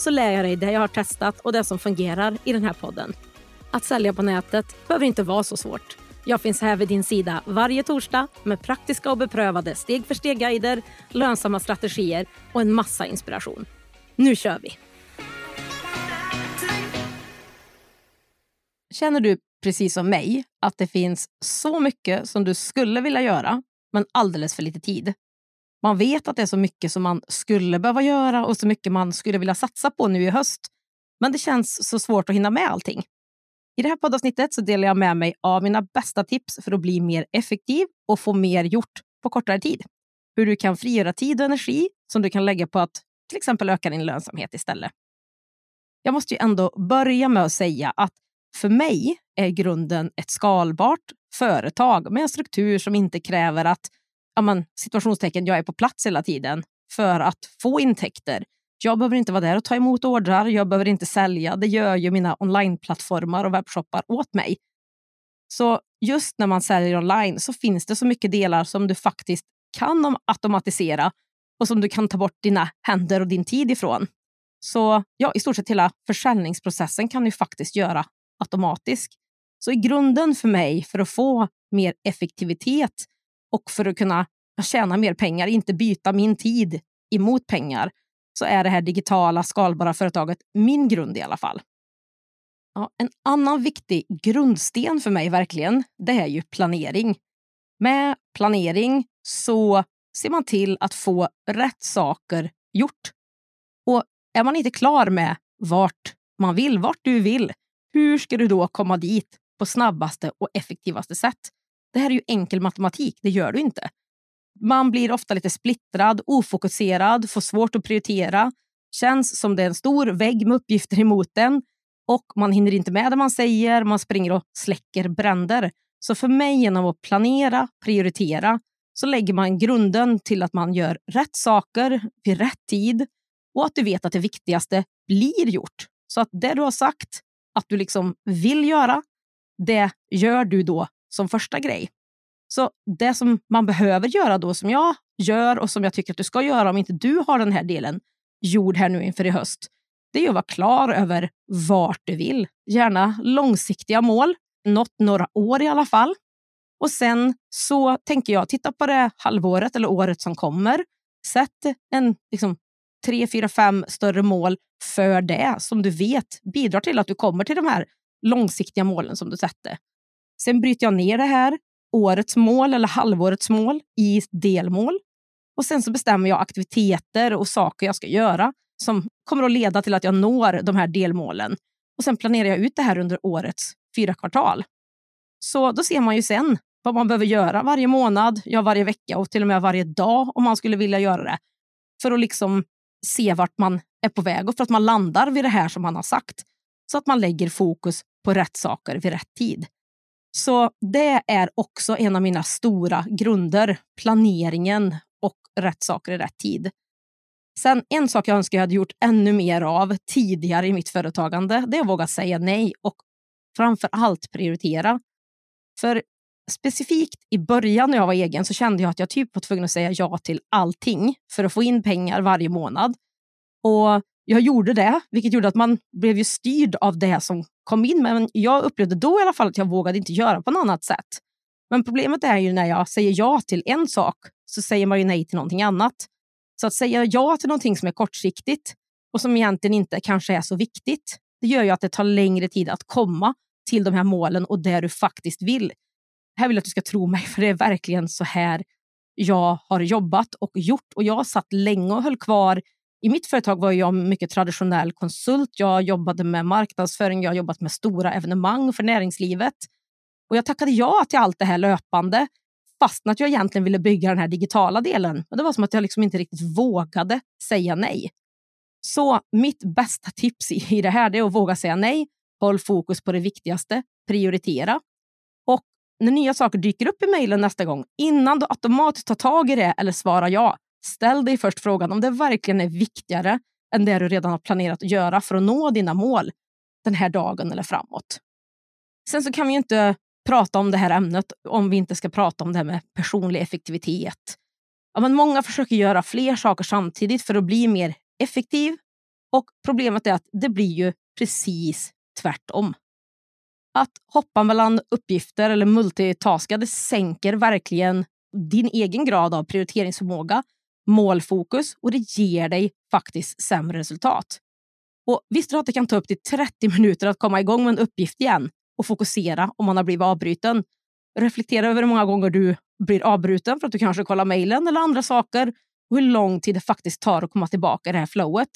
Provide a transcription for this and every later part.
så lär jag dig det jag har testat och det som fungerar i den här podden. Att sälja på nätet behöver inte vara så svårt. Jag finns här vid din sida varje torsdag med praktiska och beprövade steg för steg-guider, lönsamma strategier och en massa inspiration. Nu kör vi! Känner du precis som mig att det finns så mycket som du skulle vilja göra men alldeles för lite tid? Man vet att det är så mycket som man skulle behöva göra och så mycket man skulle vilja satsa på nu i höst. Men det känns så svårt att hinna med allting. I det här poddavsnittet så delar jag med mig av mina bästa tips för att bli mer effektiv och få mer gjort på kortare tid. Hur du kan frigöra tid och energi som du kan lägga på att till exempel öka din lönsamhet istället. Jag måste ju ändå börja med att säga att för mig är grunden ett skalbart företag med en struktur som inte kräver att amen, situationstecken, jag är på plats hela tiden för att få intäkter. Jag behöver inte vara där och ta emot ordrar, jag behöver inte sälja. Det gör ju mina onlineplattformar och webbshoppar åt mig. Så just när man säljer online så finns det så mycket delar som du faktiskt kan automatisera och som du kan ta bort dina händer och din tid ifrån. Så ja, i stort sett hela försäljningsprocessen kan du faktiskt göra automatisk. Så i grunden för mig, för att få mer effektivitet och för att kunna tjäna mer pengar, inte byta min tid emot pengar, så är det här digitala skalbara företaget min grund i alla fall. Ja, en annan viktig grundsten för mig verkligen, det är ju planering. Med planering så ser man till att få rätt saker gjort. Och är man inte klar med vart man vill, vart du vill, hur ska du då komma dit på snabbaste och effektivaste sätt? Det här är ju enkel matematik, det gör du inte. Man blir ofta lite splittrad, ofokuserad, får svårt att prioritera. Känns som det är en stor vägg med uppgifter emot den och man hinner inte med det man säger, man springer och släcker bränder. Så för mig, genom att planera, prioritera, så lägger man grunden till att man gör rätt saker vid rätt tid och att du vet att det viktigaste blir gjort. Så att det du har sagt att du liksom vill göra, det gör du då som första grej. Så det som man behöver göra då, som jag gör och som jag tycker att du ska göra om inte du har den här delen gjord här nu inför i höst, det är att vara klar över vart du vill. Gärna långsiktiga mål, något några år i alla fall. Och sen så tänker jag, titta på det halvåret eller året som kommer. Sätt en liksom, tre, fyra, fem större mål för det som du vet bidrar till att du kommer till de här långsiktiga målen som du sätter. Sen bryter jag ner det här, årets mål eller halvårets mål, i delmål. Och sen så bestämmer jag aktiviteter och saker jag ska göra som kommer att leda till att jag når de här delmålen. Och sen planerar jag ut det här under årets fyra kvartal. Så då ser man ju sen vad man behöver göra varje månad, ja varje vecka och till och med varje dag om man skulle vilja göra det. För att liksom se vart man är på väg och för att man landar vid det här som man har sagt. Så att man lägger fokus på rätt saker vid rätt tid. Så det är också en av mina stora grunder, planeringen och rätt saker i rätt tid. Sen en sak jag önskar jag hade gjort ännu mer av tidigare i mitt företagande, det är att våga säga nej och framför allt prioritera. För specifikt i början när jag var egen så kände jag att jag typ var tvungen att säga ja till allting för att få in pengar varje månad. Och jag gjorde det, vilket gjorde att man blev ju styrd av det som kom in. Men jag upplevde då i alla fall att jag vågade inte göra på något annat sätt. Men problemet är ju när jag säger ja till en sak så säger man ju nej till någonting annat. Så att säga ja till någonting som är kortsiktigt och som egentligen inte kanske är så viktigt, det gör ju att det tar längre tid att komma till de här målen och det du faktiskt vill. Här vill jag att du ska tro mig, för det är verkligen så här jag har jobbat och gjort. Och jag satt länge och höll kvar i mitt företag var jag mycket traditionell konsult. Jag jobbade med marknadsföring, jag har jobbat med stora evenemang för näringslivet. Och jag tackade ja till allt det här löpande fast att jag egentligen ville bygga den här digitala delen. Men det var som att jag liksom inte riktigt vågade säga nej. Så mitt bästa tips i det här är att våga säga nej, håll fokus på det viktigaste, prioritera. Och när nya saker dyker upp i mejlen nästa gång, innan du automatiskt tar tag i det eller svarar ja, ställ dig först frågan om det verkligen är viktigare än det du redan har planerat att göra för att nå dina mål den här dagen eller framåt. Sen så kan vi inte prata om det här ämnet om vi inte ska prata om det här med personlig effektivitet. Ja, men många försöker göra fler saker samtidigt för att bli mer effektiv och problemet är att det blir ju precis tvärtom. Att hoppa mellan uppgifter eller multitaska det sänker verkligen din egen grad av prioriteringsförmåga, målfokus och det ger dig faktiskt sämre resultat. Och Visste du att det kan ta upp till 30 minuter att komma igång med en uppgift igen och fokusera om man har blivit avbruten? Reflektera över hur många gånger du blir avbruten för att du kanske kollar mejlen eller andra saker och hur lång tid det faktiskt tar att komma tillbaka i det här flowet.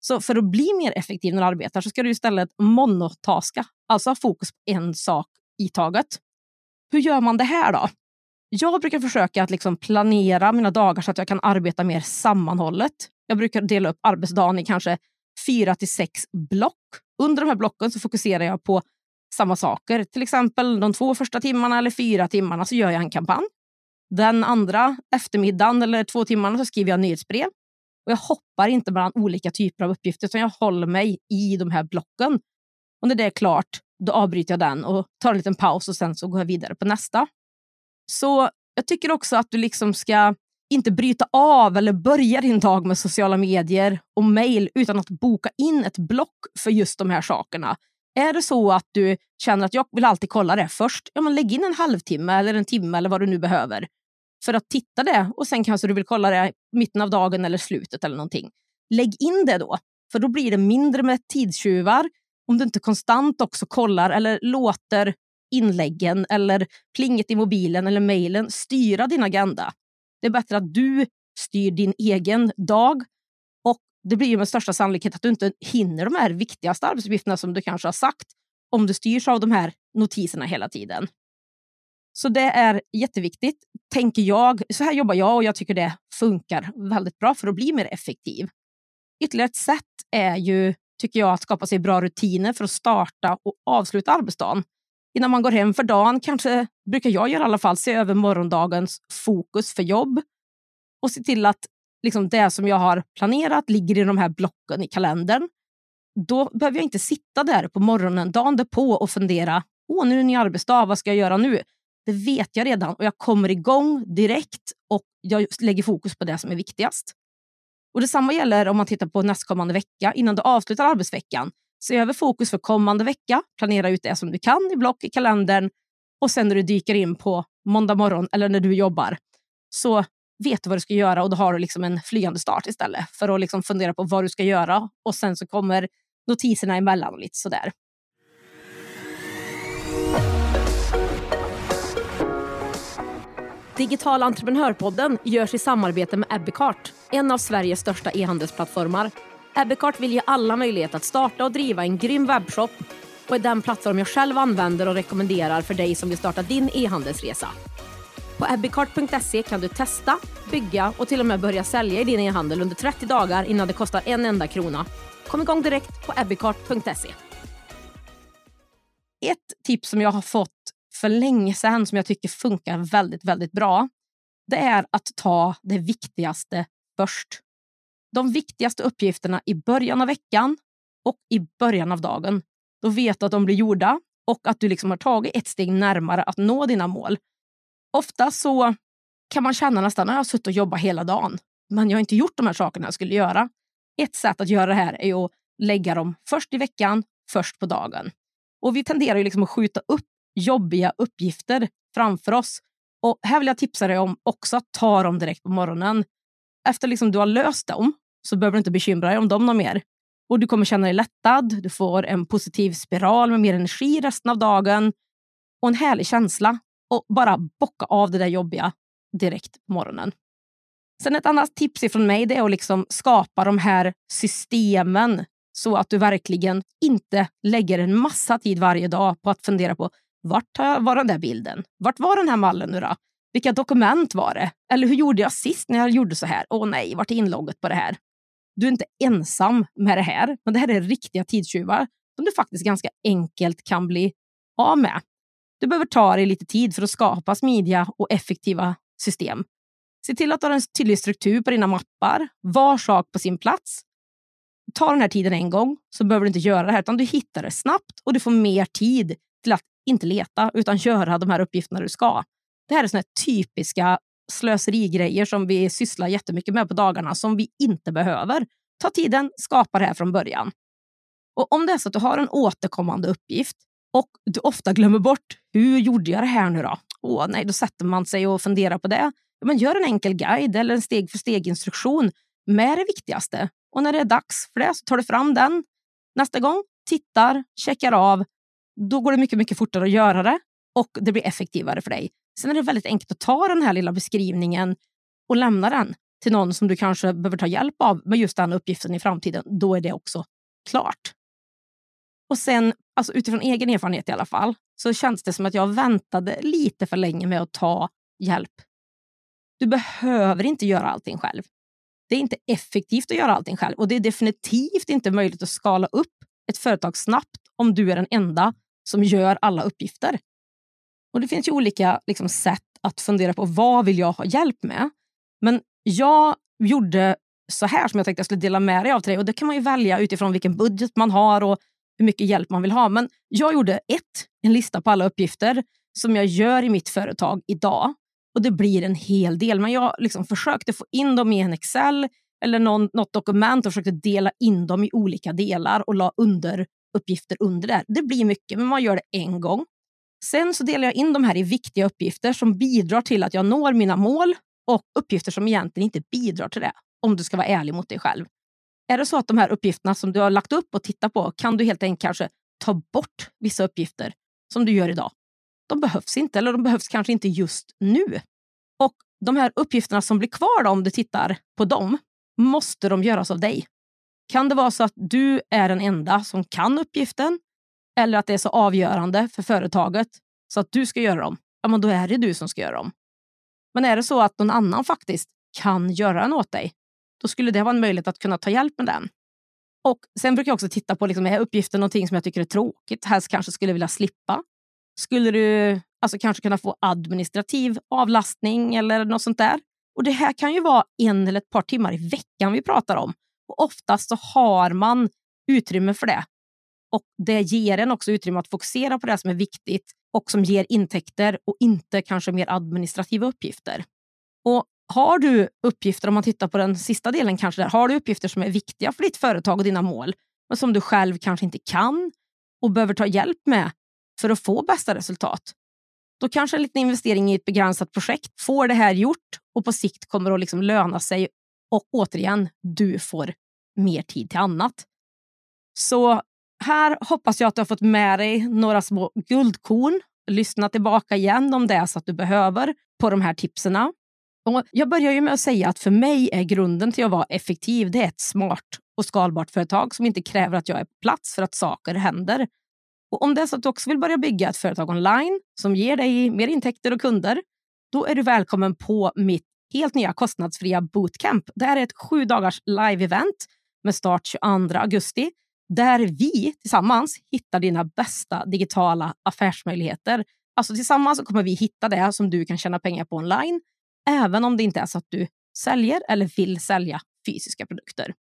Så för att bli mer effektiv när du arbetar så ska du istället monotaska, alltså ha fokus på en sak i taget. Hur gör man det här då? Jag brukar försöka att liksom planera mina dagar så att jag kan arbeta mer sammanhållet. Jag brukar dela upp arbetsdagen i kanske fyra till sex block. Under de här blocken så fokuserar jag på samma saker. Till exempel de två första timmarna eller fyra timmarna så gör jag en kampanj. Den andra eftermiddagen eller två timmarna så skriver jag nyhetsbrev. Och jag hoppar inte mellan olika typer av uppgifter utan jag håller mig i de här blocken. Och när det är klart då avbryter jag den och tar en liten paus och sen så går jag vidare på nästa. Så jag tycker också att du liksom ska inte bryta av eller börja din dag med sociala medier och mejl utan att boka in ett block för just de här sakerna. Är det så att du känner att jag vill alltid kolla det först, ja, men lägg in en halvtimme eller en timme eller vad du nu behöver för att titta det och sen kanske du vill kolla det mitten av dagen eller slutet eller någonting. Lägg in det då, för då blir det mindre med tidstjuvar om du inte konstant också kollar eller låter inläggen eller plinget i mobilen eller mejlen styra din agenda. Det är bättre att du styr din egen dag och det blir med största sannolikhet att du inte hinner de här viktigaste arbetsuppgifterna som du kanske har sagt om du styrs av de här notiserna hela tiden. Så det är jätteviktigt, tänker jag. Så här jobbar jag och jag tycker det funkar väldigt bra för att bli mer effektiv. Ytterligare ett sätt är ju, tycker jag, att skapa sig bra rutiner för att starta och avsluta arbetsdagen. Innan man går hem för dagen kanske, brukar jag göra i alla fall, se över morgondagens fokus för jobb och se till att liksom det som jag har planerat ligger i de här blocken i kalendern. Då behöver jag inte sitta där på morgonen dagen därpå och fundera, åh nu är det ny arbetsdag, vad ska jag göra nu? Det vet jag redan och jag kommer igång direkt och jag lägger fokus på det som är viktigast. Och Detsamma gäller om man tittar på nästkommande vecka. Innan du avslutar arbetsveckan, se över fokus för kommande vecka. Planera ut det som du kan i block i kalendern och sen när du dyker in på måndag morgon eller när du jobbar så vet du vad du ska göra och då har du liksom en flygande start istället för att liksom fundera på vad du ska göra och sen så kommer notiserna emellan och lite sådär. Digital entreprenörpodden görs i samarbete med Ebbecart, en av Sveriges största e-handelsplattformar. Ebbecart vill ge alla möjlighet att starta och driva en grym webbshop och är den plattform jag själv använder och rekommenderar för dig som vill starta din e-handelsresa. På ebbecart.se kan du testa, bygga och till och med börja sälja i din e-handel under 30 dagar innan det kostar en enda krona. Kom igång direkt på ebbecart.se. Ett tips som jag har fått för länge sedan som jag tycker funkar väldigt, väldigt bra. Det är att ta det viktigaste först. De viktigaste uppgifterna i början av veckan och i början av dagen. Då vet du att de blir gjorda och att du liksom har tagit ett steg närmare att nå dina mål. Ofta så kan man känna nästan att jag har suttit och jobbat hela dagen, men jag har inte gjort de här sakerna jag skulle göra. Ett sätt att göra det här är att lägga dem först i veckan, först på dagen. Och Vi tenderar ju liksom att skjuta upp jobbiga uppgifter framför oss. Och Här vill jag tipsa dig om också att ta dem direkt på morgonen. Efter liksom du har löst dem så behöver du inte bekymra dig om dem mer. Och Du kommer känna dig lättad, du får en positiv spiral med mer energi resten av dagen och en härlig känsla. Och bara bocka av det där jobbiga direkt på morgonen. Sen ett annat tips från mig det är att liksom skapa de här systemen så att du verkligen inte lägger en massa tid varje dag på att fundera på vart var den där bilden? Vart var den här mallen nu då? Vilka dokument var det? Eller hur gjorde jag sist när jag gjorde så här? Åh nej, vart är inlogget på det här? du är inte ensam med det här, men det här är riktiga tidstjuvar som du faktiskt ganska enkelt kan bli av med. Du behöver ta dig lite tid för att skapa smidiga och effektiva system. Se till att du har en tydlig struktur på dina mappar, var sak på sin plats. Ta den här tiden en gång så behöver du inte göra det här, utan du hittar det snabbt och du får mer tid till att inte leta utan göra de här uppgifterna du ska. Det här är såna typiska slöserigrejer som vi sysslar jättemycket med på dagarna som vi inte behöver. Ta tiden, skapa det här från början. Och Om det är så att du har en återkommande uppgift och du ofta glömmer bort hur gjorde jag det här nu då? Åh, nej, då sätter man sig och funderar på det. Men gör en enkel guide eller en steg för steg instruktion med det viktigaste. Och när det är dags för det så tar du fram den nästa gång, tittar, checkar av. Då går det mycket, mycket fortare att göra det och det blir effektivare för dig. Sen är det väldigt enkelt att ta den här lilla beskrivningen och lämna den till någon som du kanske behöver ta hjälp av med just den uppgiften i framtiden. Då är det också klart. Och sen, alltså utifrån egen erfarenhet i alla fall, så känns det som att jag väntade lite för länge med att ta hjälp. Du behöver inte göra allting själv. Det är inte effektivt att göra allting själv och det är definitivt inte möjligt att skala upp ett företag snabbt om du är den enda som gör alla uppgifter. Och Det finns ju olika liksom, sätt att fundera på vad vill jag ha hjälp med. Men jag gjorde så här som jag tänkte jag skulle dela med dig av till dig. Och Det kan man ju välja utifrån vilken budget man har och hur mycket hjälp man vill ha. Men jag gjorde ett, en lista på alla uppgifter som jag gör i mitt företag idag. Och Det blir en hel del. Men jag liksom försökte få in dem i en Excel eller någon, något dokument och försökte dela in dem i olika delar och la under uppgifter under där. Det blir mycket, men man gör det en gång. Sen så delar jag in de här i viktiga uppgifter som bidrar till att jag når mina mål och uppgifter som egentligen inte bidrar till det, om du ska vara ärlig mot dig själv. Är det så att de här uppgifterna som du har lagt upp och tittat på kan du helt enkelt kanske ta bort vissa uppgifter som du gör idag. De behövs inte, eller de behövs kanske inte just nu. Och de här uppgifterna som blir kvar då, om du tittar på dem, måste de göras av dig. Kan det vara så att du är den enda som kan uppgiften eller att det är så avgörande för företaget så att du ska göra dem, ja, men då är det du som ska göra dem. Men är det så att någon annan faktiskt kan göra den åt dig, då skulle det vara en möjlighet att kunna ta hjälp med den. Och Sen brukar jag också titta på, liksom, är uppgiften någonting som jag tycker är tråkigt, helst kanske skulle vilja slippa? Skulle du alltså, kanske kunna få administrativ avlastning eller något sånt där? Och Det här kan ju vara en eller ett par timmar i veckan vi pratar om. Och Oftast så har man utrymme för det och Det ger en också utrymme att fokusera på det som är viktigt och som ger intäkter och inte kanske mer administrativa uppgifter. Och Har du uppgifter, om man tittar på den sista delen, kanske där, har du uppgifter som är viktiga för ditt företag och dina mål, men som du själv kanske inte kan och behöver ta hjälp med för att få bästa resultat, då kanske en liten investering i ett begränsat projekt får det här gjort och på sikt kommer att liksom löna sig och återigen, du får mer tid till annat. Så här hoppas jag att du har fått med dig några små guldkorn. Lyssna tillbaka igen om det är så att du behöver på de här tipsen. Och jag börjar ju med att säga att för mig är grunden till att vara effektiv det är ett smart och skalbart företag som inte kräver att jag är på plats för att saker händer. Och Om det är så att du också vill börja bygga ett företag online som ger dig mer intäkter och kunder, då är du välkommen på mitt helt nya kostnadsfria bootcamp. Det här är ett sju dagars live-event med start 22 augusti där vi tillsammans hittar dina bästa digitala affärsmöjligheter. Alltså tillsammans kommer vi hitta det som du kan tjäna pengar på online, även om det inte är så att du säljer eller vill sälja fysiska produkter.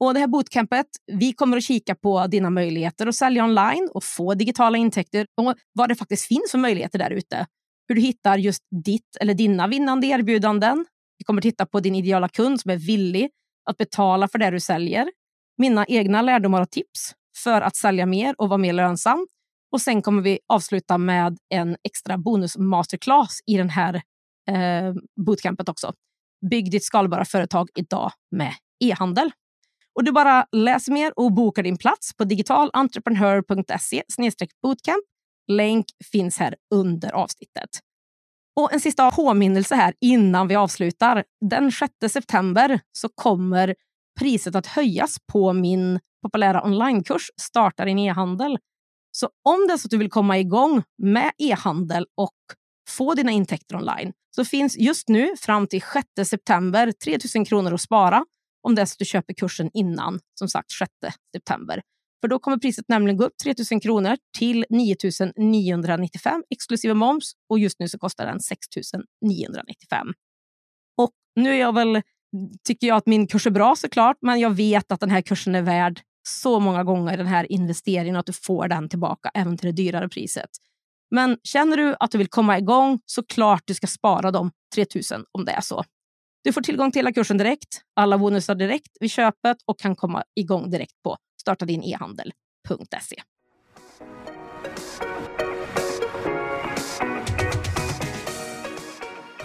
Och det här bootcampet, vi kommer att kika på dina möjligheter att sälja online och få digitala intäkter och vad det faktiskt finns för möjligheter där ute. Hur du hittar just ditt eller dina vinnande erbjudanden. Vi kommer titta på din ideala kund som är villig att betala för det du säljer mina egna lärdomar och tips för att sälja mer och vara mer lönsam. Och Sen kommer vi avsluta med en extra bonus masterclass i den här eh, bootcampet också. Bygg ditt skalbara företag idag med e-handel. Och Du bara läser mer och bokar din plats på digitalentreprenör.se bootcamp. Länk finns här under avsnittet. Och En sista påminnelse här innan vi avslutar. Den 6 september så kommer priset att höjas på min populära onlinekurs Starta din e-handel. Så om det är så att du vill komma igång med e-handel och få dina intäkter online så finns just nu fram till 6 september 3 000 kronor att spara om det är så att du köper kursen innan, som sagt 6 september. För då kommer priset nämligen gå upp 3 000 kronor till 9 995 exklusive moms och just nu så kostar den 6 995. Och nu är jag väl, tycker jag att min kurs är bra såklart, men jag vet att den här kursen är värd så många gånger den här investeringen och att du får den tillbaka även till det dyrare priset. Men känner du att du vill komma igång så klart du ska spara de 3000 om det är så. Du får tillgång till hela kursen direkt, alla bonusar direkt vid köpet och kan komma igång direkt på startadinehandel.se.